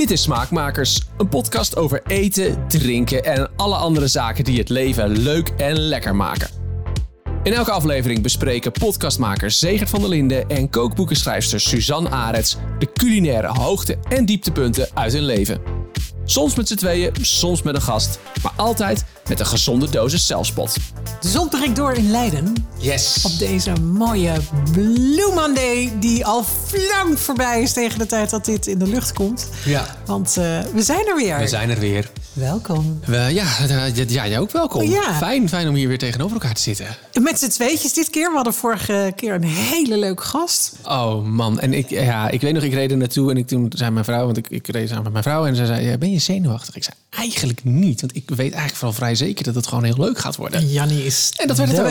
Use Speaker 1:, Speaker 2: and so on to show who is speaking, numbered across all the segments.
Speaker 1: Dit is Smaakmakers, een podcast over eten, drinken en alle andere zaken die het leven leuk en lekker maken. In elke aflevering bespreken podcastmakers Zegert van der Linden en kookboekenschrijfster Suzanne Arets de culinaire hoogte- en dieptepunten uit hun leven. Soms met z'n tweeën, soms met een gast, maar altijd met een gezonde dosis zelfspot.
Speaker 2: De zon breekt door in Leiden
Speaker 1: Yes!
Speaker 2: op deze mooie Blue Monday die al lang voorbij is tegen de tijd dat dit in de lucht komt.
Speaker 1: Ja,
Speaker 2: Want eh, we zijn er weer.
Speaker 1: we zijn er weer.
Speaker 2: Welkom.
Speaker 1: We, ja, ja, jij ook welkom.
Speaker 2: Ja.
Speaker 1: Fijn, fijn om hier weer tegenover elkaar te zitten.
Speaker 2: Met z'n tweetjes dit keer. We hadden vorige keer een hele leuke gast.
Speaker 1: Oh man, en ik, ja, ik weet nog, ik reed er naartoe en ik toen zei mijn vrouw, want ik, ik reed samen met mijn vrouw en ze zei, ja, ben je zenuwachtig? Ik zei, eigenlijk niet, want ik weet eigenlijk vooral vrij zeker dat het gewoon heel leuk gaat worden.
Speaker 2: Jannie is
Speaker 1: En dat werd het ook.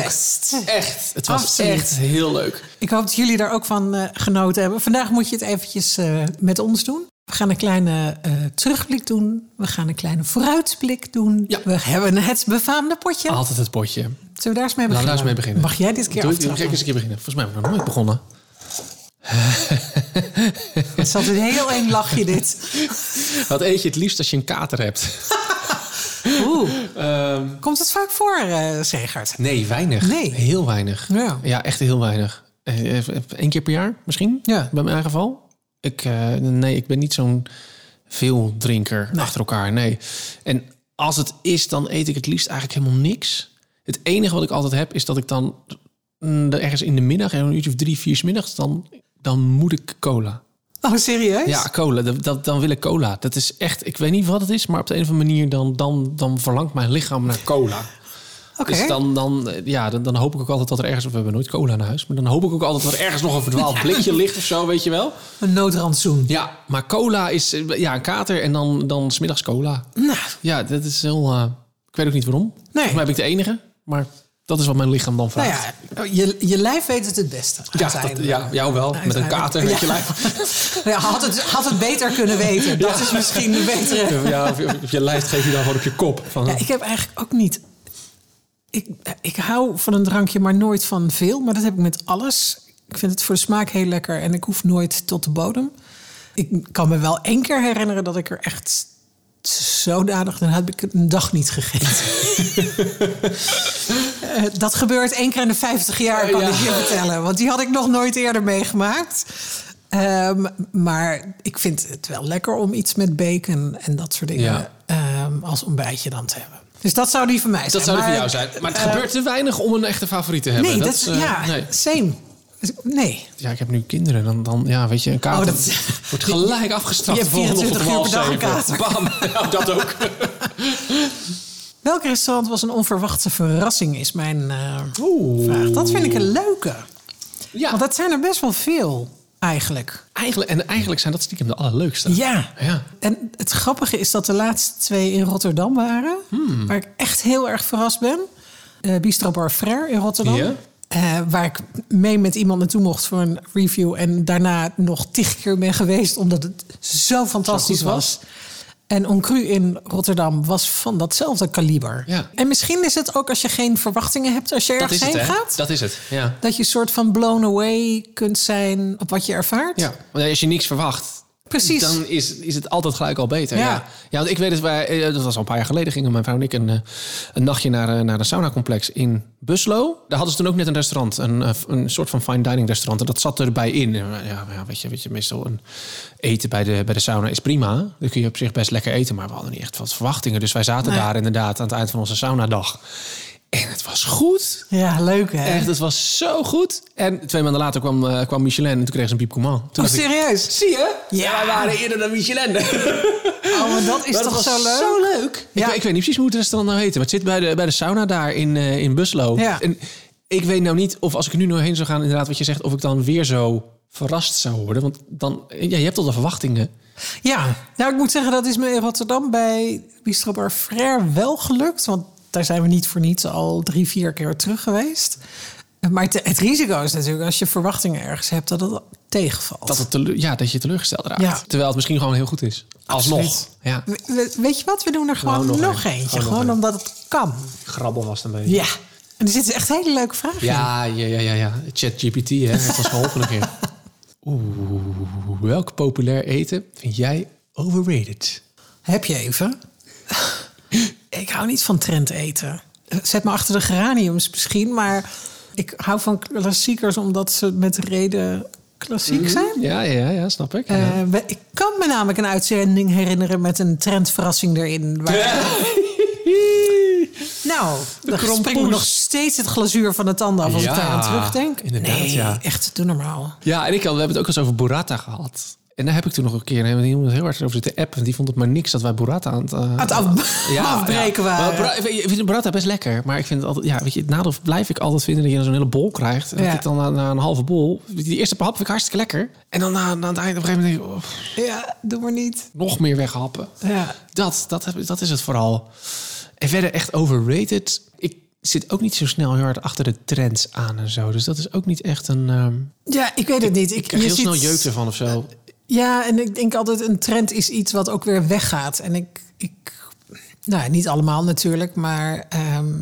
Speaker 1: Echt, het was
Speaker 2: Absoluut.
Speaker 1: echt heel leuk.
Speaker 2: Ik hoop dat jullie daar ook van eh, genoten hebben. Vandaag moet je het eventjes eh, met ons doen. We gaan een kleine eh, terugblik doen. We gaan een kleine vooruitblik doen.
Speaker 1: Ja.
Speaker 2: We hebben het befaamde potje.
Speaker 1: Altijd het potje.
Speaker 2: Zullen we daar eens mee
Speaker 1: we
Speaker 2: beginnen?
Speaker 1: eens mee beginnen.
Speaker 2: Mag jij dit keer
Speaker 1: Doe
Speaker 2: aftrappen?
Speaker 1: Ga ik eens een keer beginnen. Volgens mij heb ik nog nooit begonnen.
Speaker 2: Het zat een heel één lachje dit.
Speaker 1: Wat eet je het liefst als je een kater hebt?
Speaker 2: Oeh.
Speaker 1: Ehm,
Speaker 2: Komt het vaak voor, eh Zegert?
Speaker 1: nee, weinig.
Speaker 2: Nee.
Speaker 1: Heel weinig.
Speaker 2: Ja.
Speaker 1: Ja, echt heel weinig. Eén keer per jaar misschien,
Speaker 2: Ja.
Speaker 1: bij mijn geval. Ik, eh, nee, ik ben niet zo'n veel drinker achter elkaar. Nee. En als het is, dan eet ik het liefst eigenlijk helemaal niks. Het enige wat ik altijd heb, is dat ik dan mm, ergens in de middag, een uurtje of drie, vier 's middags, dan, dan moet ik cola.
Speaker 2: Oh, serieus?
Speaker 1: Ja, cola. Dat, dat, dan wil ik cola. Dat is echt, ik weet niet wat het is, maar op de een of andere manier dan, dan, dan verlangt mijn lichaam naar cola. Dus dan, dan, ja, dan, dan hoop ik ook altijd dat er ergens... We hebben nooit cola naar huis. Maar dan hoop ik ook altijd dat er ergens nog een verdwaald blikje ligt of zo, weet je wel.
Speaker 2: Een noodrandsoen.
Speaker 1: Ja, maar cola is eh, ja, een kater en dan, dan smiddags cola.
Speaker 2: Nou,
Speaker 1: Ja, dat is heel... eh, ik weet ook niet waarom. Volgens mij ben ik de enige. Maar dat is wat mijn lichaam dan
Speaker 2: nou
Speaker 1: vraagt.
Speaker 2: ja, je, je lijf weet het het beste.
Speaker 1: ja, dat, ja, jou wel. Met een kater, weet je lijf.
Speaker 2: Ja, had, het, had het beter kunnen weten. Dat is misschien de betere...
Speaker 1: Ja, of, of je lijf geef je dan gewoon op je kop. Van,
Speaker 2: Ja, ik heb eigenlijk ook niet... Ik, ik hou van een drankje, maar nooit van veel. Maar dat heb ik met alles. Ik vind het voor de smaak heel lekker en ik hoef nooit tot de bodem. Ik kan me wel één keer herinneren dat ik er echt zodanig... Dan heb ik een dag niet gegeten. Eh, dat gebeurt één keer in de 50 jaar, kan
Speaker 1: Ja.
Speaker 2: ik je vertellen. Want die had ik nog nooit eerder meegemaakt. Ehm, maar ik vind het wel lekker om iets met bacon en dat soort dingen
Speaker 1: Ja.
Speaker 2: ehm, als ontbijtje dan te hebben. Dus dat zou die van mij zijn.
Speaker 1: dat zou er voor jou zijn. Maar het
Speaker 2: eh,
Speaker 1: gebeurt te weinig om een echte favoriet te hebben.
Speaker 2: Nee, dat, is,
Speaker 1: eh,
Speaker 2: ja,
Speaker 1: nee.
Speaker 2: same. Nee.
Speaker 1: Ja, ik heb nu kinderen. Dan, dan ja, weet je, een kater
Speaker 2: Oh, dat-
Speaker 1: wordt gelijk afgestraft.
Speaker 2: Je hebt
Speaker 1: de volgende
Speaker 2: 24
Speaker 1: ochtend om
Speaker 2: uur per dag een.
Speaker 1: Bam. Ja, dat ook.
Speaker 2: Welk restaurant was een onverwachte verrassing, is mijn eh, vraag. Dat vind ik een leuke.
Speaker 1: Ja,
Speaker 2: Want dat zijn er best wel veel, eigenlijk.
Speaker 1: eigenlijk, en eigenlijk zijn dat stiekem de allerleukste.
Speaker 2: Ja.
Speaker 1: Ja.
Speaker 2: En het grappige is dat de laatste twee in Rotterdam waren.
Speaker 1: Hmm.
Speaker 2: Waar ik echt heel erg verrast ben. Eh Bistro Bar Frère in Rotterdam.
Speaker 1: Ja.
Speaker 2: Eh, waar ik mee met iemand naartoe mocht voor een review. En daarna nog tig keer ben geweest. Omdat het zo fantastisch
Speaker 1: Zo
Speaker 2: was. En Oncru in Rotterdam was van datzelfde kaliber.
Speaker 1: Ja.
Speaker 2: En misschien is het ook als je geen verwachtingen hebt als je
Speaker 1: Dat
Speaker 2: ergens
Speaker 1: is het,
Speaker 2: heen
Speaker 1: hè?
Speaker 2: gaat.
Speaker 1: Dat is het, ja.
Speaker 2: Dat je soort van blown away kunt zijn op wat je ervaart.
Speaker 1: Ja, want als je niks verwacht...
Speaker 2: Precies.
Speaker 1: Dan is, is het altijd gelijk al beter.
Speaker 2: Ja.
Speaker 1: Ja, ja. want ik weet dat wij, eh, dat was al een paar jaar geleden, gingen mijn vrouw en ik een, eh, een nachtje naar, eh, naar een saunacomplex in Buslo. Daar hadden ze toen ook net een restaurant, een, een soort van fine dining restaurant. En dat zat erbij in. En, Ja, ja, weet, je, weet je, meestal een eten bij de, bij de sauna is prima. Dan kun je op zich best lekker eten, maar we hadden niet echt wat verwachtingen. Dus wij zaten
Speaker 2: Nee.
Speaker 1: daar inderdaad aan het eind van onze saunadag. En het was goed.
Speaker 2: Ja, leuk hè?
Speaker 1: Echt, het was zo goed. En twee maanden later kwam, eh, kwam Michelin en toen kreeg ze een piep Toen
Speaker 2: Oh,
Speaker 1: ik,
Speaker 2: serieus?
Speaker 1: Zie je?
Speaker 2: Ja.
Speaker 1: wij waren eerder dan Michelin.
Speaker 2: Oh, maar dat is
Speaker 1: Maar
Speaker 2: toch zo leuk?
Speaker 1: Zo leuk. Ik,
Speaker 2: Ja.
Speaker 1: weet- ik weet niet precies hoe het restaurant nou heet. Maar het zit bij de, bij de sauna daar in, eh, in Buslo.
Speaker 2: Ja.
Speaker 1: En ik weet nou niet of als ik er nu nog heen zou gaan, inderdaad wat je zegt, of ik dan weer zo verrast zou worden. Want dan, ja, je hebt al de verwachtingen.
Speaker 2: Ja, nou ik moet zeggen dat is me in Rotterdam bij Bistro Bar Frère wel gelukt. Want daar zijn we niet voor niets al drie, vier keer terug geweest. Maar het, het risico is natuurlijk als je verwachtingen ergens hebt dat het tegenvalt.
Speaker 1: Dat, het teleur- ja, dat je teleurgesteld raakt.
Speaker 2: Ja.
Speaker 1: Terwijl het misschien gewoon heel goed is. Alsnog. Ja.
Speaker 2: We- we- weet je wat, we doen er gewoon,
Speaker 1: Gewoon nog
Speaker 2: nog,
Speaker 1: een.
Speaker 2: eentje.
Speaker 1: Gewoon nog
Speaker 2: Gewoon
Speaker 1: een.
Speaker 2: omdat het kan.
Speaker 1: Grabbel was het een beetje.
Speaker 2: Ja. En er zitten echt hele leuke vragen in.
Speaker 1: Ja, ja, ja, ja. ja. ChatGPT, hè. Het was geholpen een keer. Oeh, welk populair eten vind jij overrated?
Speaker 2: Heb je even? Ik hou niet van trend eten. Zet me achter de geraniums misschien, maar ik hou van klassiekers omdat ze met reden klassiek zijn.
Speaker 1: Ja, ja, ja, snap ik.
Speaker 2: Eh, ik kan me namelijk een uitzending herinneren met een trendverrassing erin. Waar, Nou, dan springt me nog steeds het glazuur van de tanden af als ik daar aan terugdenk.
Speaker 1: inderdaad,
Speaker 2: nee,
Speaker 1: ja.
Speaker 2: echt, doe normaal.
Speaker 1: Ja, en ik we hebben het ook eens over burrata gehad. En daar heb ik toen nog een keer iemand heel hard over zitten appen. Die vond het maar niks dat wij burrata aan het, eh,
Speaker 2: Aan het af- afbreken waren.
Speaker 1: Maar ik vind burrata best lekker. Maar ik vind het altijd... Ja, weet je, het nadeel blijf ik altijd vinden dat je zo'n hele bol krijgt. En dat
Speaker 2: Ja.
Speaker 1: ik dan na, na een halve bol... Die eerste hap vind ik hartstikke lekker. En dan na, na het eind op een gegeven moment denk ik... oh,
Speaker 2: Ja, doe maar niet.
Speaker 1: nog meer weghappen.
Speaker 2: Ja.
Speaker 1: Dat, dat, dat is het vooral. En verder echt overrated. Ik zit ook niet zo snel heel hard achter de trends aan en zo. Dus dat is ook niet echt een... ehm,
Speaker 2: Ja, ik weet het niet.
Speaker 1: ik krijg
Speaker 2: je
Speaker 1: heel snel jeuk ervan of zo.
Speaker 2: Ja, en ik denk altijd een trend is iets wat ook weer weggaat. En ik, ik nou, niet allemaal natuurlijk, maar ehm,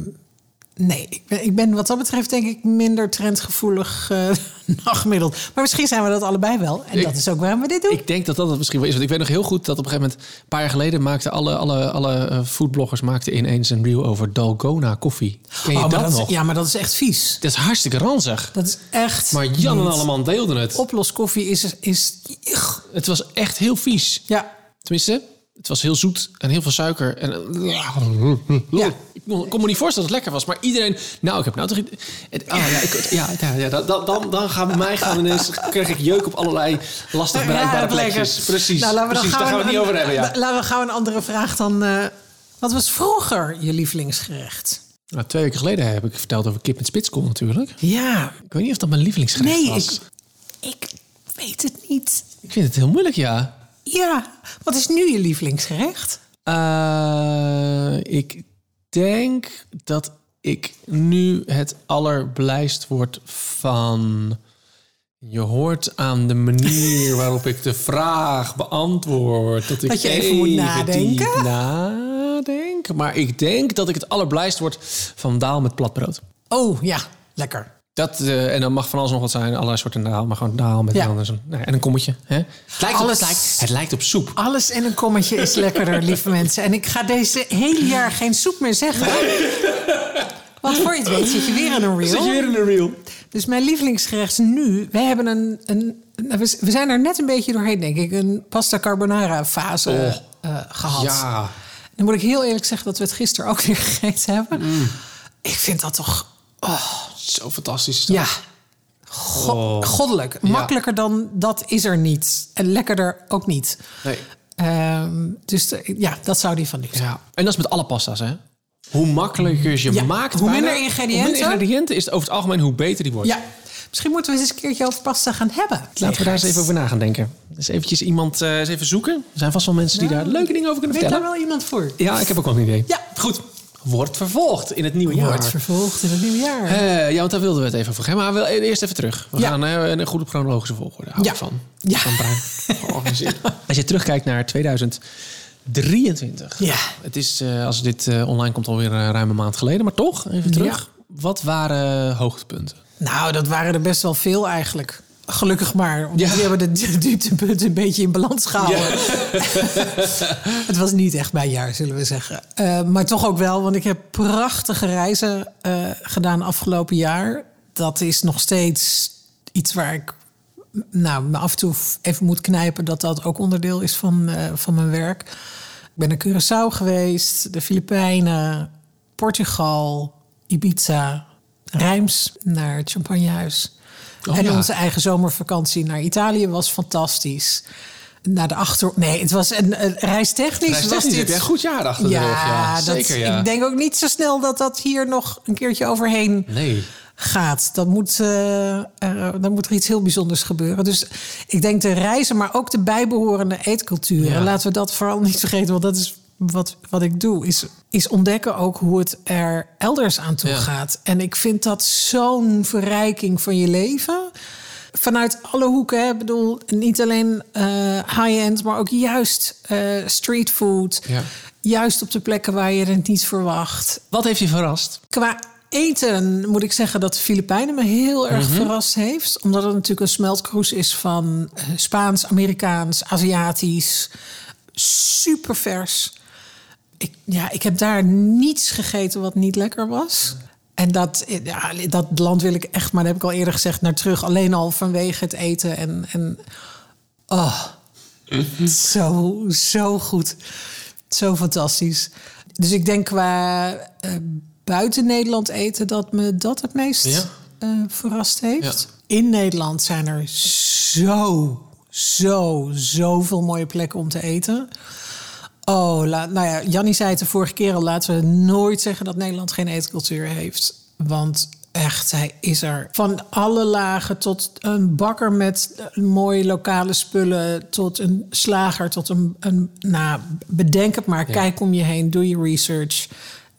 Speaker 2: nee, ik ben, ik ben wat dat betreft denk ik minder trendgevoelig dan gemiddeld. Maar misschien zijn we dat allebei wel. En
Speaker 1: Ik-
Speaker 2: dat is ook waarom we dit doen.
Speaker 1: Ik denk dat dat het misschien wel is. Want ik weet nog heel goed dat op een gegeven moment... een paar jaar geleden maakten alle, alle, alle eh, foodbloggers... maakten ineens een reel over Dalgona koffie. Ken je
Speaker 2: Oh,
Speaker 1: dat, nog?
Speaker 2: ja, maar dat is echt vies.
Speaker 1: Dat is hartstikke ranzig.
Speaker 2: Dat is echt.
Speaker 1: Maar Jan en
Speaker 2: niet.
Speaker 1: allemaal deelden het.
Speaker 2: Oploskoffie is. is
Speaker 1: Het was echt heel vies.
Speaker 2: ja.
Speaker 1: Tenminste, het was heel zoet en heel veel suiker. En,
Speaker 2: Ja.
Speaker 1: Ik kon me niet voorstellen dat het lekker was. Maar iedereen... Nou, ik heb nou toch... Het, oh, ja, ik, ja, ja, ja dan, dan- dan, gaan bij mij gaan ineens... krijg ik jeuk op allerlei lastig bereikbare plekjes. Precies,
Speaker 2: Nou, laten we
Speaker 1: precies
Speaker 2: dan
Speaker 1: daar gaan we het niet over hebben. Ja.
Speaker 2: Laten we gauw een andere vraag dan. eh, wat was vroeger je lievelingsgerecht?
Speaker 1: Nou, twee weken geleden heb ik verteld over kip met spitskool natuurlijk.
Speaker 2: Ja,
Speaker 1: Ik weet niet of dat mijn lievelingsgerecht
Speaker 2: nee,
Speaker 1: was.
Speaker 2: ik, ik weet het niet.
Speaker 1: Ik vind het heel moeilijk, ja.
Speaker 2: Ja, wat is nu je lievelingsgerecht?
Speaker 1: Eh, ik denk dat ik nu het allerblijst word van... Je hoort aan de manier waarop ik de vraag beantwoord... dat ik
Speaker 2: Dat je even moet nadenken?
Speaker 1: nadenk. Maar ik denk dat ik het allerblijst word van daal met platbrood.
Speaker 2: Oh ja, lekker.
Speaker 1: Dat, eh, en dan mag van alles nog wat zijn, allerlei soorten daal. Maar gewoon daal met
Speaker 2: Ja.
Speaker 1: dan zo'n- nee, en een kommetje. Hè? Het, lijkt
Speaker 2: Alles-
Speaker 1: op, het, lijkt, het lijkt op soep.
Speaker 2: Alles in een kommetje is lekkerder, lieve mensen. En ik ga deze hele jaar geen soep meer zeggen. Want voor je het weet zit je weer in een reel.
Speaker 1: in een reel?
Speaker 2: Dus mijn lievelingsgerecht nu... We hebben een... een nou, we- zijn er net een beetje doorheen, denk ik. Een pasta carbonara fase
Speaker 1: Oh.
Speaker 2: eh, gehad.
Speaker 1: Ja.
Speaker 2: Dan moet ik heel eerlijk zeggen dat we het gisteren ook weer gegeten hebben. Ik vind dat toch...
Speaker 1: Zo fantastisch. is dat.
Speaker 2: Ja, go-
Speaker 1: Oh.
Speaker 2: goddelijk. Makkelijker dan dat is er niet. En lekkerder ook niet.
Speaker 1: Nee.
Speaker 2: Ehm, dus de- ja, dat zou die van nu zijn.
Speaker 1: Ja. En dat is met alle pasta's, hè? Hoe makkelijker je
Speaker 2: Ja,
Speaker 1: maakt...
Speaker 2: hoe
Speaker 1: bijna-
Speaker 2: minder ingrediënten.
Speaker 1: Hoe minder ingrediënten is het over het algemeen hoe beter die wordt.
Speaker 2: Ja, misschien moeten we eens een keertje over pasta gaan hebben.
Speaker 1: Laten we daar eens even over na gaan denken. Dus eventjes iemand eh, eens even zoeken. Er zijn vast wel mensen die daar leuke dingen over kunnen
Speaker 2: Weet daar
Speaker 1: vertellen.
Speaker 2: wel iemand voor?
Speaker 1: Ja, ik heb ook wel een idee.
Speaker 2: Ja.
Speaker 1: Goed. Wordt vervolgd in het nieuwe jaar.
Speaker 2: Wordt vervolgd in het nieuwe jaar.
Speaker 1: Eh, ja, want daar wilden we het even over. Maar we willen eerst even terug. We
Speaker 2: Ja.
Speaker 1: gaan eh, een goede chronologische volgorde. Hou
Speaker 2: Ja.
Speaker 1: van.
Speaker 2: Ja.
Speaker 1: Van. Georganiseerd. Als je terugkijkt naar 2023.
Speaker 2: Ja.
Speaker 1: Het is, eh, als dit online komt, alweer een ruime maand geleden. Maar toch, even terug. Wat waren hoogtepunten?
Speaker 2: Nou, dat waren er best wel veel eigenlijk. Gelukkig maar.
Speaker 1: Ja.
Speaker 2: die hebben de dieptepunten een beetje in balans gehouden. het was niet echt mijn jaar, zullen we zeggen. Eh, maar toch ook wel, want ik heb prachtige reizen eh, gedaan afgelopen jaar. Dat is nog steeds iets waar ik nou, me af en toe even moet knijpen... dat dat ook onderdeel is van, eh, van mijn werk. Ik ben naar Curaçao geweest, de Filipijnen, Portugal, Ibiza... Rijms naar het Champagnehuis.
Speaker 1: Oh,
Speaker 2: en
Speaker 1: ja.
Speaker 2: onze eigen zomervakantie naar Italië was fantastisch. Naar de achter... Nee, het was een, een reistechnisch. was
Speaker 1: Reistechnisch
Speaker 2: dit...
Speaker 1: heb goed jaar achter de
Speaker 2: ja,
Speaker 1: rug. Ja,
Speaker 2: dat,
Speaker 1: zeker. Ja.
Speaker 2: ik denk ook niet zo snel dat dat hier nog een keertje overheen
Speaker 1: Nee.
Speaker 2: gaat. Dat moet, eh, er, dan moet er iets heel bijzonders gebeuren. Dus ik denk de reizen, maar ook de bijbehorende eetculturen.
Speaker 1: Ja.
Speaker 2: Laten we dat vooral niet vergeten, want dat is wat, wat ik doe. Is, is ontdekken ook hoe het er elders aan toe
Speaker 1: Ja.
Speaker 2: gaat. En ik vind dat zo'n verrijking van je leven. Vanuit alle hoeken. hè. Ik bedoel, niet alleen eh, high-end, maar ook juist eh street food.
Speaker 1: Ja.
Speaker 2: Juist op de plekken waar je het niet verwacht.
Speaker 1: Wat heeft je verrast?
Speaker 2: Qua eten moet ik zeggen dat de Filipijnen me heel erg verrast heeft. Omdat het natuurlijk een smeltkroes is van eh, Spaans, Amerikaans, Aziatisch. super vers. Ik, ja, ik heb daar niets gegeten wat niet lekker was. En dat, ja, dat land wil ik echt, maar dat heb ik al eerder gezegd, naar terug. Alleen al vanwege het eten. En, en oh, zo, zo goed. Zo fantastisch. Dus ik denk qua uh, buiten Nederland eten dat me dat het meest
Speaker 1: Ja.
Speaker 2: eh, verrast heeft.
Speaker 1: Ja.
Speaker 2: In Nederland zijn er zo, zo, zoveel mooie plekken om te eten. Oh, nou ja, Jannie zei het de vorige keer al. Laten we nooit zeggen dat Nederland geen eetcultuur heeft. Want echt, hij is er. Van alle lagen tot een bakker met mooie lokale spullen... tot een slager, tot een... een nou, bedenk het maar. Kijk om je heen, doe je research.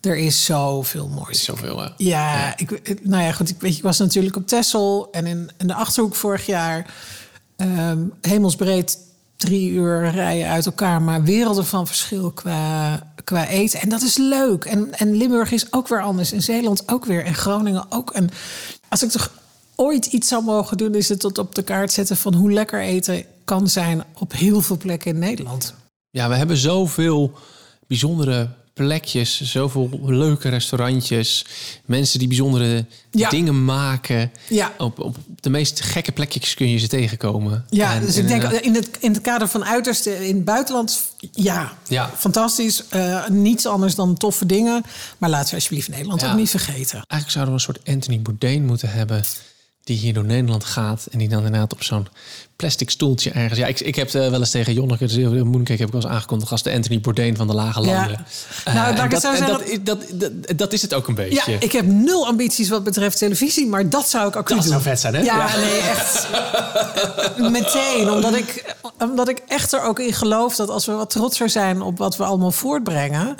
Speaker 2: Er is zoveel moois.
Speaker 1: Zoveel, hè?
Speaker 2: Ja, Ik, ik- nou ja, goed. Ik, weet, ik was natuurlijk op Texel en in, in de Achterhoek vorig jaar. ehm, hemelsbreed drie uur rijden uit elkaar, maar werelden van verschil qua, qua eten. En dat is leuk. En, en Limburg is ook weer anders. En Zeeland ook weer. En Groningen ook. En als ik toch ooit iets zou mogen doen, is het tot op de kaart zetten van hoe lekker eten kan zijn op heel veel plekken in Nederland.
Speaker 1: Ja, we hebben zoveel bijzondere plekjes, zoveel leuke restaurantjes, mensen die bijzondere
Speaker 2: Ja.
Speaker 1: dingen maken.
Speaker 2: Ja.
Speaker 1: Op, op de meest gekke plekjes kun je ze tegenkomen.
Speaker 2: Ja,
Speaker 1: En-
Speaker 2: dus
Speaker 1: en
Speaker 2: ik denk
Speaker 1: inderdaad-
Speaker 2: in het, in het kader van uiterste in het buitenland, ja,
Speaker 1: Ja.
Speaker 2: fantastisch. Eh, niets anders dan toffe dingen. Maar laten we alsjeblieft Nederland
Speaker 1: Ja.
Speaker 2: ook niet vergeten.
Speaker 1: Eigenlijk zouden we een soort Anthony Bourdain moeten hebben... die hier door Nederland gaat... en die dan inderdaad op zo'n plastic stoeltje ergens... Ja, ik, ik heb eh, wel eens tegen Jonneke, de Mooncake... heb ik wel eens aangekondigd als de Anthony Bourdain van de lage
Speaker 2: Ja.
Speaker 1: landen.
Speaker 2: Nou, ik
Speaker 1: en
Speaker 2: het
Speaker 1: dat, dat, is- dat, dat, dat is het ook een beetje.
Speaker 2: Ja, ik heb nul ambities wat betreft televisie, maar dat zou ik ook
Speaker 1: Dat
Speaker 2: doen.
Speaker 1: zou vet zijn, hè?
Speaker 2: Ja,
Speaker 1: Ja.
Speaker 2: nee, echt. Meteen, omdat ik, omdat ik echt er ook in geloof dat als we wat trotser zijn op wat we allemaal voortbrengen,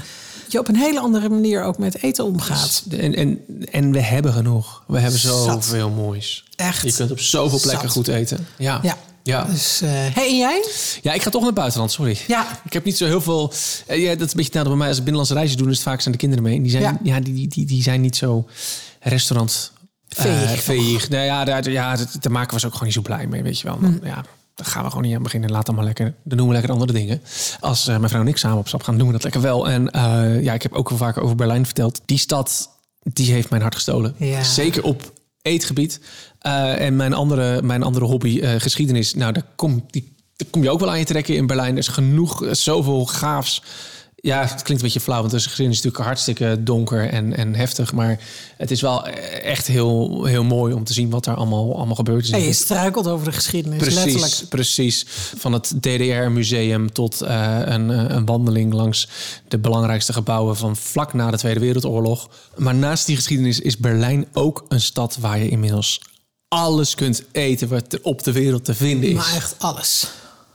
Speaker 2: je op een hele andere manier ook met eten omgaat.
Speaker 1: En, en, en we hebben genoeg. We hebben zoveel moois.
Speaker 2: Echt.
Speaker 1: Je kunt op zoveel plekken
Speaker 2: Zat.
Speaker 1: goed eten. Ja.
Speaker 2: Ja.
Speaker 1: Ja.
Speaker 2: Dus, eh hey, en jij?
Speaker 1: ja, ik ga toch naar het buitenland, sorry.
Speaker 2: Ja.
Speaker 1: Ik heb niet zo heel veel... eh, ja, dat is een beetje nou, bij mij als ik binnenlandse reizen doen... is het vaak zijn de kinderen mee. En die zijn, ja.
Speaker 2: Ja.
Speaker 1: die, die, die, zijn niet zo restaurant... eh,
Speaker 2: Veeg,
Speaker 1: veeg. Nou ja, daar, ja, daar maken ze ook gewoon niet zo blij mee, weet je wel.
Speaker 2: Hm.
Speaker 1: Ja, daar gaan we gewoon niet aan beginnen. Laat dan maar lekker. Dan doen we lekker andere dingen. Als eh, mijn vrouw en ik samen op stap gaan, doen we dat lekker wel. En eh, ja, ik heb ook wel vaker over Berlijn verteld. Die stad, die heeft mijn hart gestolen.
Speaker 2: Ja.
Speaker 1: Zeker op eetgebied. Eh, en mijn andere, mijn andere hobby, geschiedenis. Nou, daar kom, die, daar kom je ook wel aan je trekken in Berlijn. Er is genoeg, zoveel gaafs. Ja, het klinkt een beetje flauw, want de geschiedenis is natuurlijk hartstikke donker en, en heftig. Maar het is wel echt heel, heel mooi om te zien wat daar allemaal, allemaal gebeurd is.
Speaker 2: Je struikelt over de geschiedenis, letterlijk.
Speaker 1: Precies, precies. Van het DDR-museum tot eh, een, eh, een wandeling langs de belangrijkste gebouwen van vlak na de Tweede Wereldoorlog. Maar naast die geschiedenis is Berlijn ook een stad waar je inmiddels alles kunt eten wat er op de wereld te vinden is.
Speaker 2: Maar echt alles.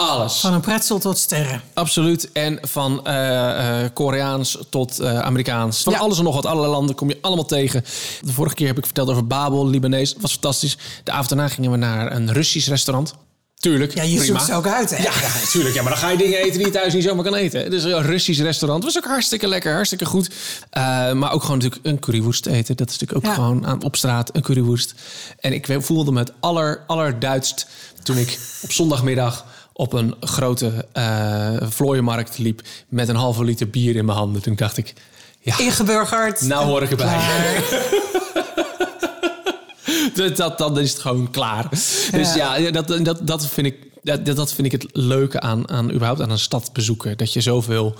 Speaker 1: Alles.
Speaker 2: Van een pretzel tot sterren.
Speaker 1: Absoluut. En van eh, eh, Koreaans tot eh, Amerikaans. Van
Speaker 2: Ja.
Speaker 1: alles en nog wat. Allerlei landen kom je allemaal tegen. De vorige keer heb ik verteld over Babel, Libanees. Dat was fantastisch. De avond daarna gingen we naar een Russisch restaurant. Tuurlijk.
Speaker 2: Ja, je
Speaker 1: prima.
Speaker 2: zoekt ze ook uit, hè?
Speaker 1: Ja, ja, natuurlijk. Ja, maar dan ga je dingen eten die je thuis niet zomaar kan eten. Dus een Russisch restaurant was ook hartstikke lekker, hartstikke goed. Eh, maar ook gewoon natuurlijk een currywoest eten. Dat is natuurlijk ook
Speaker 2: Ja.
Speaker 1: gewoon aan, op straat een currywoest. En ik voelde me het aller, allerduidst toen ik op zondagmiddag op een grote eh vlooienmarkt liep met een halve liter bier in mijn handen. Toen dacht ik, ja,
Speaker 2: Ingeburgerd.
Speaker 1: nou hoor ik erbij. Dat, dat, dan is het gewoon klaar. Dus ja, ja, dat, dat, dat, vind ik, dat, dat vind ik het leuke aan, aan überhaupt aan een stad bezoeken. Dat je zoveel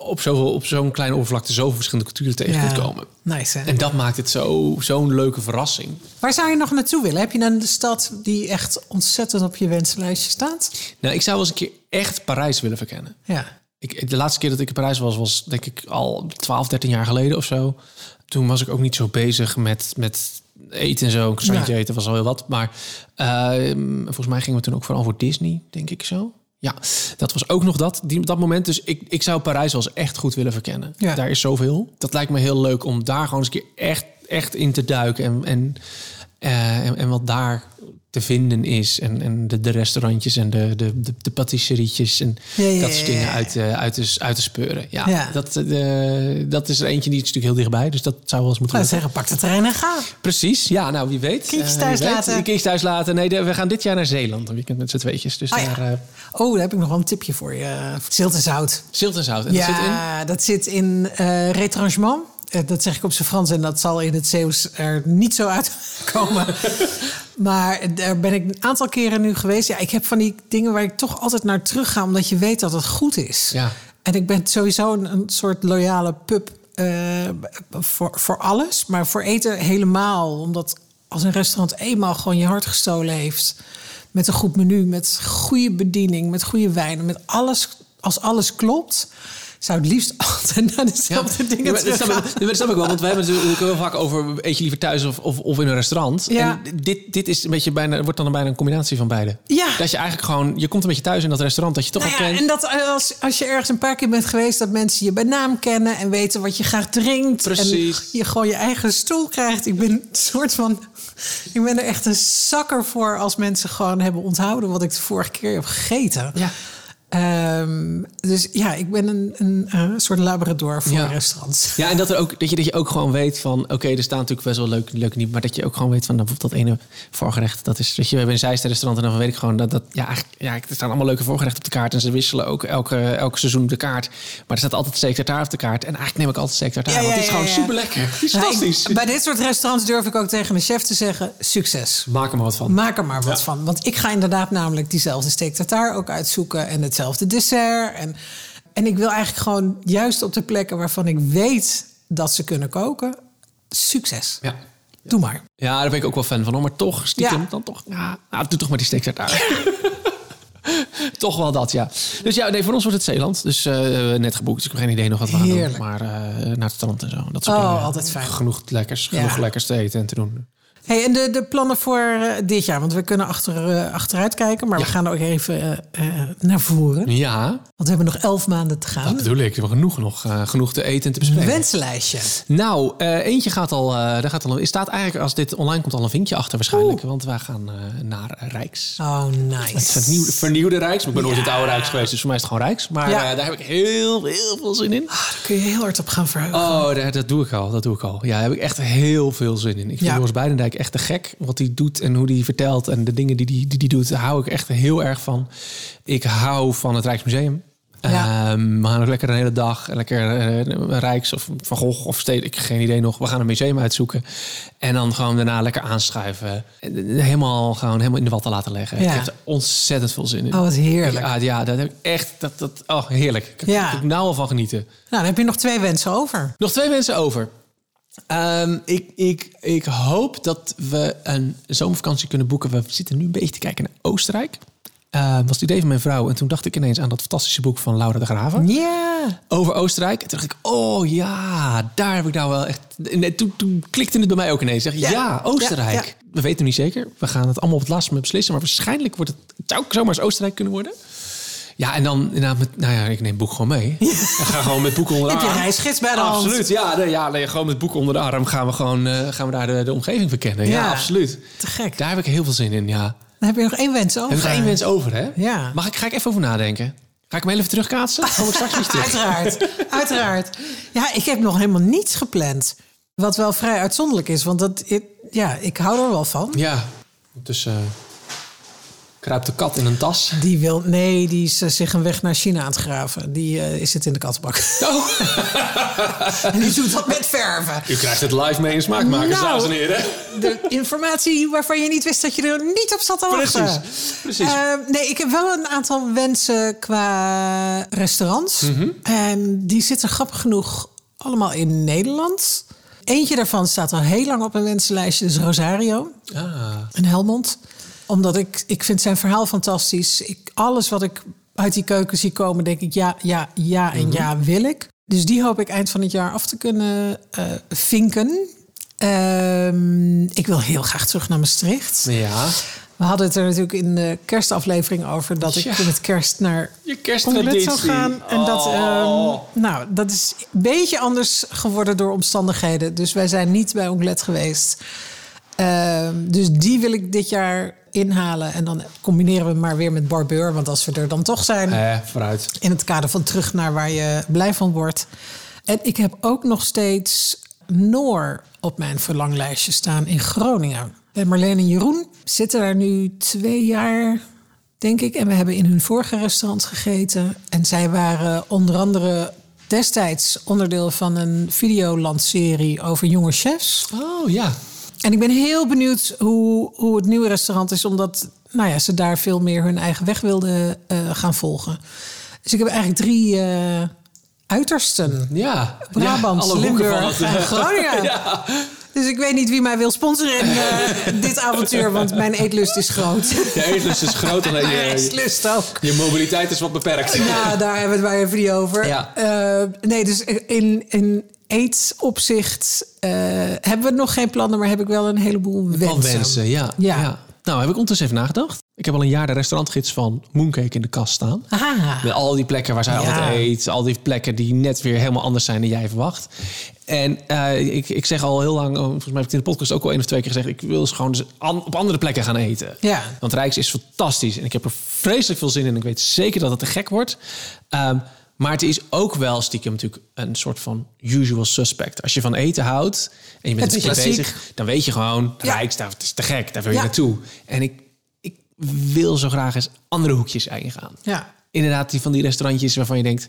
Speaker 1: op, zoveel, op zo'n kleine oppervlakte zoveel verschillende culturen tegen
Speaker 2: Ja.
Speaker 1: kunt komen.
Speaker 2: Nice, hè?
Speaker 1: En dat maakt het zo- zo'n leuke verrassing.
Speaker 2: Waar zou je nog naartoe willen? Heb je een stad die echt ontzettend op je wensenlijstje staat?
Speaker 1: Nou, ik zou wel eens een keer echt Parijs willen verkennen.
Speaker 2: Ja.
Speaker 1: Ik, de laatste keer dat ik in Parijs was, was denk ik al 12, 13 jaar geleden of zo. Toen was ik ook niet zo bezig met, met eten en zo. Een croissantje
Speaker 2: Ja.
Speaker 1: eten was al heel wat. Maar eh, volgens mij gingen we toen ook vooral voor Disney, denk ik zo. Ja, dat was ook nog dat, die, dat moment. Dus ik, ik zou Parijs wel eens echt goed willen verkennen.
Speaker 2: Ja.
Speaker 1: Daar is zoveel. Dat lijkt me heel leuk om daar gewoon eens een keer echt, echt in te duiken. En, en, eh, en, en wat daar te vinden is. En, en de, de restaurantjes en de, de, de, de patisserietjes en
Speaker 2: Ja, ja,
Speaker 1: dat soort
Speaker 2: ja,
Speaker 1: dingen
Speaker 2: ja.
Speaker 1: uit, eh, uit, te, uit te speuren. Ja,
Speaker 2: Ja.
Speaker 1: Dat, eh, dat is er eentje die is natuurlijk heel dichtbij. Dus dat zou wel eens moeten
Speaker 2: zeggen, pak de trein en ga.
Speaker 1: Precies, ja, nou wie weet.
Speaker 2: Kindjes
Speaker 1: Eh,
Speaker 2: thuis
Speaker 1: weet.
Speaker 2: laten.
Speaker 1: Kindjes thuis laten. Nee, de- we gaan dit jaar naar Zeeland een weekend met z'n tweetjes. Dus
Speaker 2: ja.
Speaker 1: daar
Speaker 2: Oh, daar heb ik nog wel een tipje voor je. Zilt en zout.
Speaker 1: zilt en zout. En dat zit in?
Speaker 2: ja, dat zit in retranchement. Dat zeg ik op zijn Frans en dat zal in het Zeeuws er niet zo uitkomen. maar daar ben ik een aantal keren nu geweest. Ja, ik heb van die dingen waar ik toch altijd naar terug ga, omdat je weet dat het goed is.
Speaker 1: Ja.
Speaker 2: En ik ben sowieso een, een soort loyale pub eh, voor, voor alles, maar voor eten helemaal. Omdat als een restaurant eenmaal gewoon je hart gestolen heeft. Met een goed menu, met goede bediening, met goede wijn, met alles. Als alles klopt, zou het liefst altijd naar dezelfde dingen
Speaker 1: maar dat, dat snap ik wel, want wij hebben het natuurlijk heel vaak over eet je liever thuis of, of, of in een restaurant.
Speaker 2: Ja.
Speaker 1: En dit, dit is een beetje bijna, wordt dan bijna een combinatie van beide.
Speaker 2: Ja.
Speaker 1: Dat je eigenlijk gewoon, je komt een beetje thuis in dat restaurant dat je toch
Speaker 2: Nou
Speaker 1: al
Speaker 2: ja,
Speaker 1: kent.
Speaker 2: en dat als, als je ergens een paar keer bent geweest, dat mensen je bij naam kennen en weten wat je graag drinkt.
Speaker 1: Precies.
Speaker 2: En je gewoon je eigen stoel krijgt. Ik ben een soort van. Ik ben er echt een zakker voor als mensen gewoon hebben onthouden wat ik de vorige keer heb gegeten.
Speaker 1: Ja.
Speaker 2: Ehm, dus ja, ik ben een, een, eh, soort labrador voor
Speaker 1: Ja.
Speaker 2: restaurants.
Speaker 1: Ja, en dat, er ook, dat, je, dat je ook gewoon weet van... Oké, er staan natuurlijk best wel leuke, leuke niet... maar dat je ook gewoon weet van nou, bijvoorbeeld dat ene voorgerecht... dat is, dat je, we hebben een zijste restaurant en dan weet ik gewoon... dat, dat ja, eigenlijk, ja, er staan allemaal leuke voorgerechten op de kaart... en ze wisselen ook elke, elke seizoen de kaart. Maar er staat altijd steak tartare op de kaart. En eigenlijk neem ik altijd steak tartare,
Speaker 2: Ja,
Speaker 1: want het is gewoon
Speaker 2: ja, ja.
Speaker 1: super lekker. Het is
Speaker 2: Nou, ik-
Speaker 1: fantastisch.
Speaker 2: bij dit soort restaurants durf ik ook tegen de chef te zeggen: succes.
Speaker 1: Maak er maar wat van.
Speaker 2: Maak er maar wat van. Want ik ga inderdaad namelijk diezelfde steak tartare ook uitzoeken. En hetzelfde dessert. En, en ik wil eigenlijk gewoon juist op de plekken waarvan ik weet dat ze kunnen koken. Succes.
Speaker 1: Ja.
Speaker 2: Doe maar.
Speaker 1: Ja, daar ben ik ook wel fan van. hoor. Maar toch, stiekem,
Speaker 2: Ja.
Speaker 1: dan toch... Ja, nou, doe toch maar die steak tartare. toch wel dat, ja. Dus ja, nee, voor ons wordt het Zeeland. Dus eh, net geboekt. Dus ik heb geen idee nog wat we gaan doen. Maar eh, naar het strand en zo. Dat soort
Speaker 2: Oh,
Speaker 1: dingen.
Speaker 2: altijd fijn.
Speaker 1: Genoeg lekkers,
Speaker 2: Ja.
Speaker 1: genoeg lekkers te eten en te doen.
Speaker 2: Hey, en de, de plannen voor eh, dit jaar? Want we kunnen achter, eh, achteruit kijken. Maar we gaan ook even eh, naar voren.
Speaker 1: Ja,
Speaker 2: Want we hebben nog elf maanden te gaan.
Speaker 1: dat bedoel ik. We hebben genoeg, nog, genoeg te eten en te bespreken.
Speaker 2: Wensenlijstje.
Speaker 1: Nou, eentje gaat al, daar gaat al. Er staat eigenlijk als dit online komt al een vinkje achter waarschijnlijk, want wij gaan naar Rijks.
Speaker 2: Oh,
Speaker 1: Het
Speaker 2: nice.
Speaker 1: vernieuwde, vernieuwde Rijks. Maar ik ben nooit in het
Speaker 2: Ja.
Speaker 1: oude Rijks geweest, dus voor mij is het gewoon Rijks. Maar
Speaker 2: Ja.
Speaker 1: daar heb ik heel, heel veel zin in.
Speaker 2: Ah, daar kun je heel hard op gaan verheugen.
Speaker 1: Oh, daar, dat doe ik al. Dat doe ik al. Ja, daar heb ik echt heel veel zin in. Ik vind
Speaker 2: Ja.
Speaker 1: Joris Beidendijk echt te gek. Wat hij doet en hoe hij vertelt. En de dingen die hij die, die doet, daar hou ik echt heel erg van. Ik hou van het Rijksmuseum.
Speaker 2: Ja.
Speaker 1: Ehm, we gaan ook lekker een hele dag. Lekker eh, Rijks of Van Gogh of Stedelijk. Ik geen idee nog. We gaan een museum uitzoeken. En dan gewoon daarna lekker aanschuiven. En Helemaal, gewoon helemaal in de watten laten leggen.
Speaker 2: Ja.
Speaker 1: Ik heb er ontzettend veel zin in.
Speaker 2: Oh, wat heerlijk.
Speaker 1: Ja, ja dat heb ik echt. Dat, dat, oh, heerlijk. Ik
Speaker 2: Ja.
Speaker 1: er nou al van genieten.
Speaker 2: Nou, dan heb je nog twee wensen over.
Speaker 1: Nog twee mensen over. Ehm, ik, ik, ik hoop dat we een zomervakantie kunnen boeken. We zitten nu een beetje te kijken naar Oostenrijk. Eh, was het idee van mijn vrouw. En toen dacht ik ineens aan dat fantastische boek van Laura de Graven.
Speaker 2: Ja.
Speaker 1: Over Oostenrijk. En toen dacht ik, oh ja, daar heb ik nou wel echt... Nee, toen, toen klikte het bij mij ook ineens. Zeg, ja,
Speaker 2: Ja.
Speaker 1: Oostenrijk.
Speaker 2: Ja, ja.
Speaker 1: We weten het niet zeker. We gaan het allemaal op het laatste moment beslissen. Maar waarschijnlijk wordt het, het zou ook zomaar eens Oostenrijk kunnen worden. Ja, en dan inderdaad met... Nou ja, ik neem het boek gewoon mee. En ga gewoon met boek onder de
Speaker 2: Heb je
Speaker 1: arm.
Speaker 2: reisgids bij de hand?
Speaker 1: Absoluut, ja, nee, ja nee, gewoon met boek onder de arm gaan we gewoon eh, gaan we daar de, de omgeving verkennen. Ja,
Speaker 2: Ja,
Speaker 1: absoluut.
Speaker 2: te gek.
Speaker 1: Daar heb ik heel veel zin in, ja.
Speaker 2: Dan heb je nog één wens over.
Speaker 1: Heb ik één wens over, hè?
Speaker 2: Ja.
Speaker 1: Mag ik, ga ik even over nadenken? Ga ik hem even terugkaatsen? Kom ik straks weer terug?
Speaker 2: Uiteraard, uiteraard. Ja, ik heb nog helemaal niets gepland. Wat wel vrij uitzonderlijk is, want dat, ik, ja, ik hou er wel van.
Speaker 1: Ja, dus eh kruipt de kat in een tas.
Speaker 2: Die wil, nee, die is eh, zich een weg naar China aan het graven. Die eh, is zit in de kattenbak.
Speaker 1: Oh.
Speaker 2: en die doet dat met verven.
Speaker 1: U krijgt het live mee in smaakmakers,
Speaker 2: Nou.
Speaker 1: dames en heren.
Speaker 2: De informatie waarvan je niet wist dat je er niet op zat te wachten.
Speaker 1: Precies, precies.
Speaker 2: Eh, nee, ik heb wel een aantal wensen qua restaurants.
Speaker 1: Mhm.
Speaker 2: En die zitten grappig genoeg allemaal in Nederland. Eentje daarvan staat al heel lang op mijn wensenlijstje. Is Rosario
Speaker 1: Ah,
Speaker 2: in Helmond. Omdat ik, ik vind zijn verhaal fantastisch. Ik, alles wat ik uit die keuken zie komen, denk ik ja, ja, ja en ja wil ik. Dus die hoop ik eind van het jaar af te kunnen eh, vinken. Ehm, ik wil heel graag terug naar Maastricht.
Speaker 1: ja.
Speaker 2: We hadden het er natuurlijk in de kerstaflevering over... dat
Speaker 1: Ja.
Speaker 2: ik met kerst naar
Speaker 1: Je
Speaker 2: zou gaan. En dat,
Speaker 1: Oh.
Speaker 2: ehm, nou, dat is een beetje anders geworden door omstandigheden. Dus wij zijn niet bij Onglet geweest. Ehm, dus die wil ik dit jaar inhalen. En dan combineren we hem maar weer met barbeur. Want als we er dan toch zijn,
Speaker 1: Eh, vooruit.
Speaker 2: in het kader van terug naar waar je blij van wordt. En ik heb ook nog steeds Noor op mijn verlanglijstje staan in Groningen. En Marleen en Jeroen zitten daar nu twee jaar, denk ik. En we hebben in hun vorige restaurant gegeten. En zij waren onder andere destijds onderdeel van een videolandserie over jonge chefs.
Speaker 1: Oh ja.
Speaker 2: En ik ben heel benieuwd hoe, hoe het nieuwe restaurant is, omdat nou ja, ze daar veel meer hun eigen weg wilden eh, gaan volgen. Dus ik heb eigenlijk drie eh, uitersten.
Speaker 1: Ja.
Speaker 2: Brabant,
Speaker 1: Ja,
Speaker 2: Limburg en Groningen.
Speaker 1: Ja.
Speaker 2: Dus ik weet niet wie mij wil sponsoren in eh, dit avontuur, want mijn eetlust is groot.
Speaker 1: Je eetlust is groot, alleen je,
Speaker 2: eetlust ook.
Speaker 1: je mobiliteit is wat beperkt.
Speaker 2: Ja, daar hebben we het maar even niet over.
Speaker 1: Ja.
Speaker 2: Nee, dus in, in eetopzicht eh, hebben we nog geen plannen, maar heb ik wel een heleboel wensen.
Speaker 1: Van wensen, ja.
Speaker 2: Ja.
Speaker 1: ja. Nou, heb ik ondertussen even nagedacht. Ik heb al een jaar de restaurantgids van Mooncake in de kast staan.
Speaker 2: Ah,
Speaker 1: Met al die plekken waar zij
Speaker 2: Ja.
Speaker 1: altijd eet. Al die plekken die net weer helemaal anders zijn dan jij verwacht. En eh, ik, ik zeg al heel lang, oh, volgens mij heb ik het in de podcast ook al één of twee keer gezegd... ik wil dus gewoon dus an- op andere plekken gaan eten.
Speaker 2: Ja.
Speaker 1: Want Rijks is fantastisch en ik heb er vreselijk veel zin in. Ik weet zeker dat het te gek wordt. Ehm, maar het is ook wel stiekem natuurlijk een soort van usual suspect. Als je van eten houdt en je bent
Speaker 2: Het
Speaker 1: bezig... dan weet je gewoon,
Speaker 2: Ja.
Speaker 1: Rijks, dat is te gek, daar wil je
Speaker 2: Ja.
Speaker 1: naartoe. En ik, ik wil zo graag eens andere hoekjes ingaan
Speaker 2: ja.
Speaker 1: inderdaad die van die restaurantjes waarvan je denkt...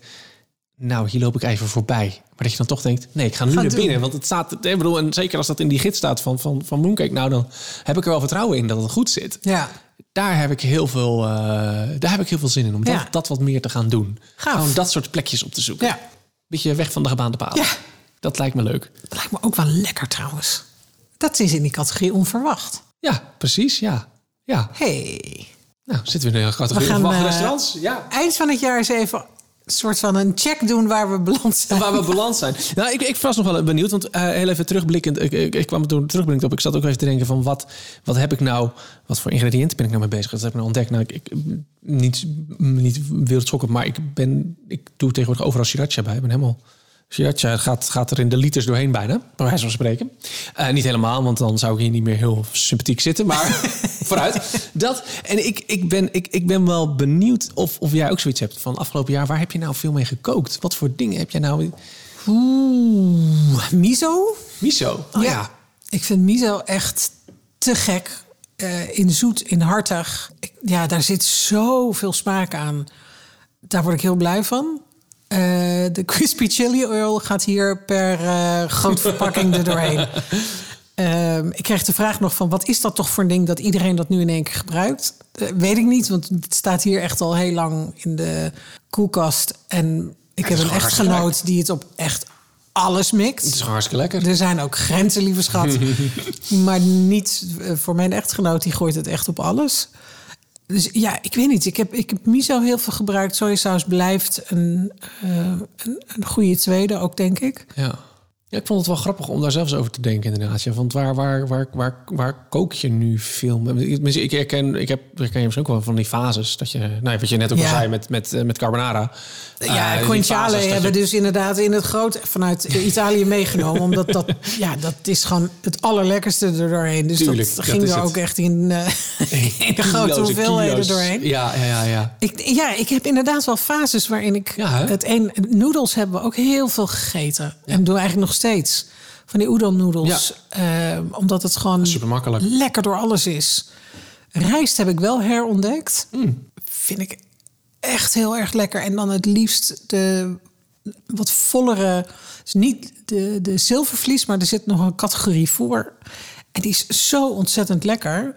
Speaker 1: nou, hier loop ik even voorbij. Maar dat je dan toch denkt, nee, ik ga nu naar
Speaker 2: doen.
Speaker 1: binnen. Want het staat, ik bedoel, en zeker als dat in die gids staat van, van, van Mooncake... nou, dan heb ik er wel vertrouwen in dat het goed zit.
Speaker 2: Ja.
Speaker 1: Daar heb ik heel veel, eh, daar heb ik heel veel zin in. Om dat,
Speaker 2: Ja.
Speaker 1: dat wat meer te gaan doen.
Speaker 2: Gaaf.
Speaker 1: Gewoon dat soort plekjes op te zoeken.
Speaker 2: Ja.
Speaker 1: Beetje weg van de gebaande paden.
Speaker 2: Ja.
Speaker 1: Dat lijkt me leuk.
Speaker 2: Dat lijkt me ook wel lekker trouwens. Dat is in die categorie onverwacht.
Speaker 1: Ja, precies, ja. Ja,
Speaker 2: Hey.
Speaker 1: nou, zitten we in een categorie
Speaker 2: We gaan, eh,
Speaker 1: restaurants. Ja.
Speaker 2: Eind van het jaar eens even soort van een check doen waar we beland zijn.
Speaker 1: Waar we beland zijn. Nou, ik, ik was nog wel benieuwd, want eh, heel even terugblikkend. Ik, ik, ik kwam toen terugblikkend op. Ik zat ook even te denken van wat, wat heb ik nou, wat voor ingrediënten ben ik nou mee bezig? Dat heb ik nou ontdekt. Nou, ik, ik niet, niet wereldschokkend, maar ik ben, ik doe tegenwoordig overal sriracha bij. Ik ben helemaal Sriracha gaat, gaat er in de liters doorheen bijna, bij wijze van spreken. Eh, niet helemaal, want dan zou ik hier niet meer heel sympathiek zitten. Maar vooruit. Dat. En ik, ik, ben, ik, ik ben wel benieuwd of, of jij ook zoiets hebt van afgelopen jaar. Waar heb je nou veel mee gekookt? Wat voor dingen heb jij nou...
Speaker 2: Oeh, miso?
Speaker 1: Miso. Oh ja.
Speaker 2: Ik vind miso echt te gek. Eh, in zoet, in hartig. Ik- ja, daar zit zoveel smaak aan. Daar word ik heel blij van. Eh, de crispy chili oil gaat hier per eh grote verpakking er doorheen. Ehm, ik kreeg de vraag nog van... wat is dat toch voor een ding dat iedereen dat nu in één keer gebruikt? Eh, weet ik niet, want het staat hier echt al heel lang in de koelkast. En ik heb een echtgenoot die het op echt alles mixt.
Speaker 1: Het is hartstikke lekker.
Speaker 2: Er zijn ook grenzen, lieve schat. maar niet voor mijn echtgenoot, die gooit het echt op alles. Dus ja, ik weet niet. Ik heb, ik heb miso heel veel gebruikt. Sojasaus blijft een, eh, een, een goede tweede ook, denk ik.
Speaker 1: Ja. Ja, ik vond het wel grappig om daar zelfs over te denken inderdaad. Ja, want waar, waar, waar, waar, waar kook je nu veel? Ik, ik herken, ik heb, ik herken je misschien ook wel van die fases. Dat je, nou, wat je net ook al zei met, met, eh, met carbonara.
Speaker 2: Ja,
Speaker 1: fases dat
Speaker 2: hebben
Speaker 1: je-
Speaker 2: dus inderdaad in het groot vanuit Italië meegenomen. omdat dat, ja, dat is gewoon het allerlekkerste er doorheen. Dus
Speaker 1: Tuurlijk,
Speaker 2: dat ging er
Speaker 1: het.
Speaker 2: ook echt in, eh in de grote
Speaker 1: Kilo's
Speaker 2: hoeveelheden
Speaker 1: kilo's.
Speaker 2: doorheen.
Speaker 1: Ja, ja, ja, ja.
Speaker 2: Ik, ja, ik heb inderdaad wel fases waarin ik
Speaker 1: Ja,
Speaker 2: het een noedels hebben we ook heel veel gegeten en doen eigenlijk nog steeds van die udon noedels, Eh, omdat het gewoon
Speaker 1: Super makkelijk.
Speaker 2: lekker door alles is. Rijst heb ik wel herontdekt,
Speaker 1: Mm.
Speaker 2: vind ik echt heel erg lekker en dan het liefst de wat vollere, dus niet de de zilvervlies, maar er zit nog een categorie voor en die is zo ontzettend lekker.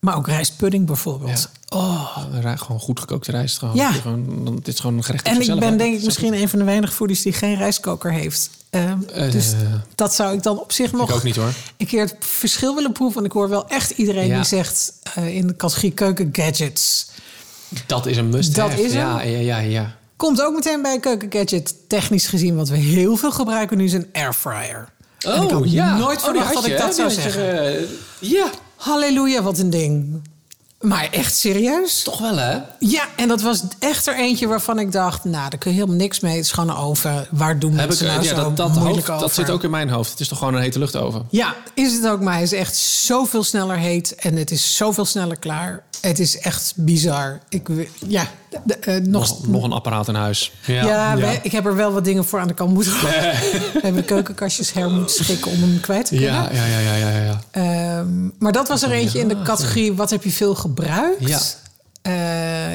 Speaker 2: Maar ook rijstpudding bijvoorbeeld. Oh,
Speaker 1: Rij- Gewoon goed gekookte rijst. Gewoon,
Speaker 2: Ja.
Speaker 1: gewoon, dan- dit is gewoon een gerecht.
Speaker 2: En ik ben denk ik misschien een van de weinige foodies die geen rijstkoker heeft. Ehm,
Speaker 1: Eh,
Speaker 2: dus dat zou ik dan op zich nog
Speaker 1: ook niet, hoor.
Speaker 2: een keer het verschil willen proeven. Want ik hoor wel echt iedereen
Speaker 1: Ja.
Speaker 2: die zegt eh, in de categorie keuken gadgets.
Speaker 1: Dat is een must
Speaker 2: Dat is
Speaker 1: ja,
Speaker 2: hem.
Speaker 1: ja, ja, ja.
Speaker 2: Komt ook meteen bij keuken gadget. Technisch gezien wat we heel veel gebruiken nu is een airfryer. En ik had
Speaker 1: Oh, ja.
Speaker 2: nooit
Speaker 1: Oh,
Speaker 2: verwacht dat ik dat
Speaker 1: hè?
Speaker 2: zou zeggen.
Speaker 1: eh, ja.
Speaker 2: Halleluja, wat een ding. Maar echt serieus?
Speaker 1: Toch wel, hè?
Speaker 2: Ja, en dat was echt er eentje waarvan ik dacht... nou, daar kun je helemaal niks mee. Het is gewoon een oven. Waar doen
Speaker 1: Heb ik,
Speaker 2: mensen nou
Speaker 1: ja,
Speaker 2: zo
Speaker 1: dat, dat, hoofd,
Speaker 2: over?
Speaker 1: dat zit ook in mijn hoofd. Het is toch gewoon een hete luchtoven?
Speaker 2: Ja, is het ook. Maar hij is echt zoveel sneller heet. En het is zoveel sneller klaar. Het is echt bizar. Ik, ja, de- eh, nog,
Speaker 1: Nog, nog een apparaat in huis.
Speaker 2: Ja, wij- ik heb er wel wat dingen voor aan de kant moeten We hebben keukenkastjes her moeten schikken om hem kwijt te kunnen.
Speaker 1: ja, ja, ja, ja, ja, ja.
Speaker 2: Ehm, maar dat was er eentje in de categorie wat heb je veel gebruikt?
Speaker 1: Ja.
Speaker 2: Eh,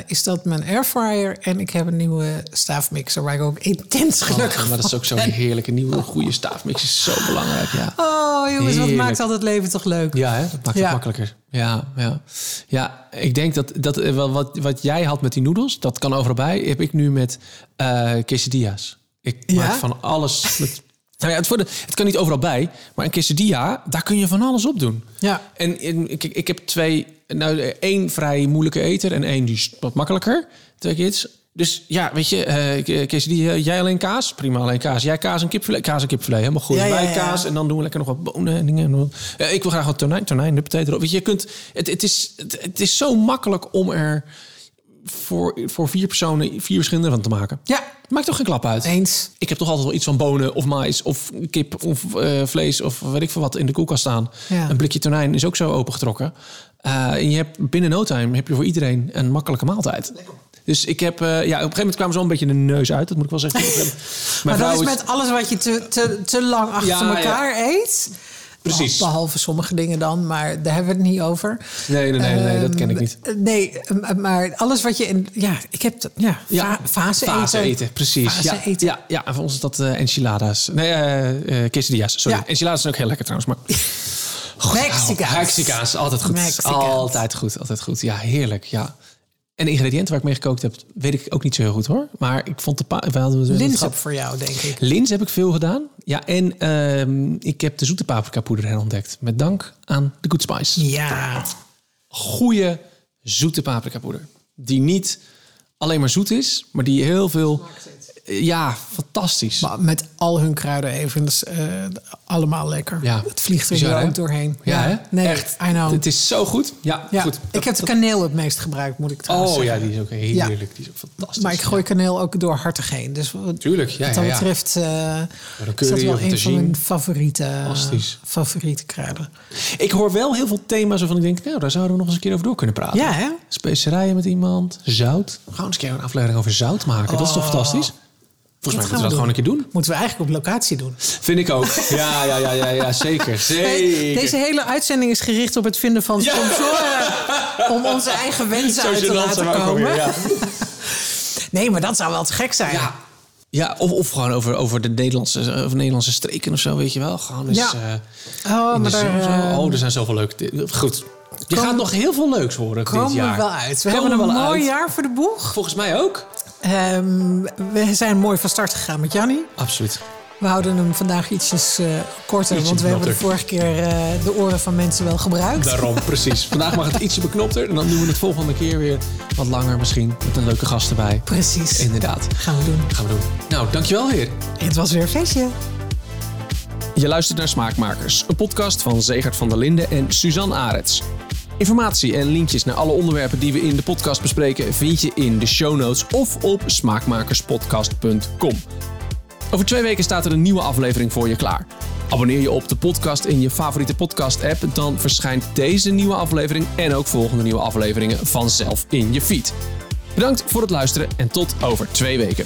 Speaker 2: is dat mijn airfryer en ik heb een nieuwe staafmixer waar ik ook intens gelukkig
Speaker 1: Oh, maar dat is ook zo'n heerlijke nieuwe goede staafmix. is zo belangrijk, ja.
Speaker 2: ben. Oh jongens, wat maakt altijd het leven toch leuk?
Speaker 1: Ja, hè? dat maakt
Speaker 2: Ja.
Speaker 1: het makkelijker. Ja, ja. ja, ik denk dat, dat eh, wat, wat jij had met die noedels, dat kan overal bij, heb ik nu met eh quesadillas. Ik
Speaker 2: Ja?
Speaker 1: maak van alles met... Nou ja, het, voor de, het kan niet overal bij, maar een quesadilla, daar kun je van alles op doen.
Speaker 2: Ja.
Speaker 1: En in, ik, ik heb twee, nou één vrij moeilijke eter en één die is wat makkelijker. Twee kids. Dus ja, weet je, eh quesadilla, jij alleen kaas? Prima, alleen kaas. Jij kaas en kipfilet? Kaas en kipfilet, helemaal goed.
Speaker 2: Ja, ja,
Speaker 1: Wij
Speaker 2: ja.
Speaker 1: kaas en dan doen we lekker nog wat bonen en dingen. Eh, ik wil graag wat tonijn, tonijn, de potato erop. Weet je, je kunt, het, het, is, het, het is zo makkelijk om er voor, voor vier personen vier verschillende van te maken.
Speaker 2: Ja,
Speaker 1: Maakt toch geen klap uit?
Speaker 2: eens.
Speaker 1: Ik heb toch altijd wel iets van bonen of mais of kip of eh, vlees of weet ik veel wat in de koelkast staan.
Speaker 2: Ja.
Speaker 1: Een blikje tonijn is ook zo opengetrokken. Eh, en je hebt binnen no time heb je voor iedereen een makkelijke maaltijd. Dus ik heb, eh, ja, op een gegeven moment kwamen ze wel een beetje de neus uit. Dat moet ik wel zeggen. Mijn
Speaker 2: Maar dat is met alles wat je te, te, te lang achter
Speaker 1: Ja, ja.
Speaker 2: elkaar eet.
Speaker 1: Precies.
Speaker 2: Behalve sommige dingen dan, maar daar hebben we het niet over.
Speaker 1: Nee, nee, nee, nee, dat ken ik niet.
Speaker 2: Ehm, Nee, eh, maar alles wat je in... Ja, ik heb... dat- Ja,
Speaker 1: Ja,
Speaker 2: fa- fase,
Speaker 1: fase eten.
Speaker 2: eten.
Speaker 1: precies.
Speaker 2: Fase
Speaker 1: ja,
Speaker 2: eten.
Speaker 1: Ja, ja, en voor ons is dat eh, enchiladas. Nee, eh eh quesadillas. Sorry.
Speaker 2: Ja.
Speaker 1: Enchiladas zijn ook heel lekker trouwens. Maar...
Speaker 2: Mexicaans.
Speaker 1: Mexicaans, altijd goed.
Speaker 2: Mexicaans.
Speaker 1: Altijd goed, altijd goed. Ja, heerlijk, ja. En de ingrediënten waar ik mee gekookt heb, weet ik ook niet zo heel goed hoor. Maar ik vond de pa we hadden het
Speaker 2: Linzen
Speaker 1: gehad.
Speaker 2: voor jou, denk ik.
Speaker 1: Lins heb ik veel gedaan. Ja, en ehm, ik heb de zoete paprika poeder herontdekt. Met dank aan de Good Spice.
Speaker 2: Ja.
Speaker 1: Goede zoete paprika poeder. Die niet alleen maar zoet is, maar die heel veel... Ja, fantastisch.
Speaker 2: Maar met al hun kruiden even. Dus, eh, allemaal lekker.
Speaker 1: Ja.
Speaker 2: Het vliegt er
Speaker 1: hè?
Speaker 2: ook doorheen.
Speaker 1: Ja, hè?
Speaker 2: Nee,
Speaker 1: Echt.
Speaker 2: I know.
Speaker 1: Het is zo goed. Ja,
Speaker 2: ja.
Speaker 1: goed.
Speaker 2: Ik heb de kaneel het meest gebruikt, moet ik trouwens
Speaker 1: Oh ja,
Speaker 2: zeggen.
Speaker 1: die is ook heerlijk. Die is ook fantastisch.
Speaker 2: Maar ik gooi kaneel ook door hartig heen. Dus wat,
Speaker 1: Tuurlijk, ja,
Speaker 2: wat
Speaker 1: ja,
Speaker 2: dat
Speaker 1: ja.
Speaker 2: betreft eh,
Speaker 1: een
Speaker 2: is dat wel
Speaker 1: een
Speaker 2: van mijn favoriete, favoriete kruiden.
Speaker 1: Ik hoor wel heel veel thema's waarvan ik denk, nou, daar zouden we nog eens een keer over door kunnen praten.
Speaker 2: Ja, hè?
Speaker 1: Specerijen met iemand, zout. Gaan eens een keer een aflevering over zout maken. Dat is toch fantastisch? Volgens mij moeten we dat gewoon een keer doen.
Speaker 2: Moeten we eigenlijk op locatie doen.
Speaker 1: Vind ik ook. Ja, ja, ja, ja, ja zeker. zeker.
Speaker 2: Deze hele uitzending is gericht op het vinden van
Speaker 1: Ja.
Speaker 2: sponsoren. Om onze eigen wensen uit te laten komen.
Speaker 1: ja.
Speaker 2: Nee, maar dat zou wel te gek zijn.
Speaker 1: Ja. Ja, of, of gewoon over, over de Nederlandse, over Nederlandse streken of zo, weet je wel. Gewoon eens,
Speaker 2: Ja.
Speaker 1: eh,
Speaker 2: Oh, maar daar
Speaker 1: zo.
Speaker 2: eh,
Speaker 1: Oh, er zijn zoveel leuke... Goed. Je
Speaker 2: Komen-
Speaker 1: gaat nog heel veel leuks horen dit
Speaker 2: komen
Speaker 1: jaar.
Speaker 2: we wel uit. We
Speaker 1: Komen
Speaker 2: hebben een mooi
Speaker 1: uit.
Speaker 2: jaar voor de boeg.
Speaker 1: Volgens mij ook.
Speaker 2: Ehm, we zijn mooi van start gegaan met Jannie.
Speaker 1: Absoluut.
Speaker 2: We houden hem vandaag ietsjes eh, korter,
Speaker 1: Ietsje
Speaker 2: want we hebben de vorige keer eh, de oren van mensen wel gebruikt.
Speaker 1: Daarom, precies. Vandaag mag het ietsje beknopter. En dan doen we het volgende keer weer wat langer misschien. Met een leuke gast erbij.
Speaker 2: Precies.
Speaker 1: Inderdaad.
Speaker 2: Gaan we doen.
Speaker 1: Gaan we doen. Nou, dankjewel weer.
Speaker 2: Het was weer een feestje.
Speaker 1: Je luistert naar Smaakmakers, een podcast van Zegert van der Linden en Suzanne Arets. Informatie en linkjes naar alle onderwerpen die we in de podcast bespreken vind je in de show notes of op smaakmakerspodcast.com. Over twee weken staat er een nieuwe aflevering voor je klaar. Abonneer je op de podcast in je favoriete podcast-app, dan verschijnt deze nieuwe aflevering en ook volgende nieuwe afleveringen vanzelf in je feed. Bedankt voor het luisteren en tot over twee weken.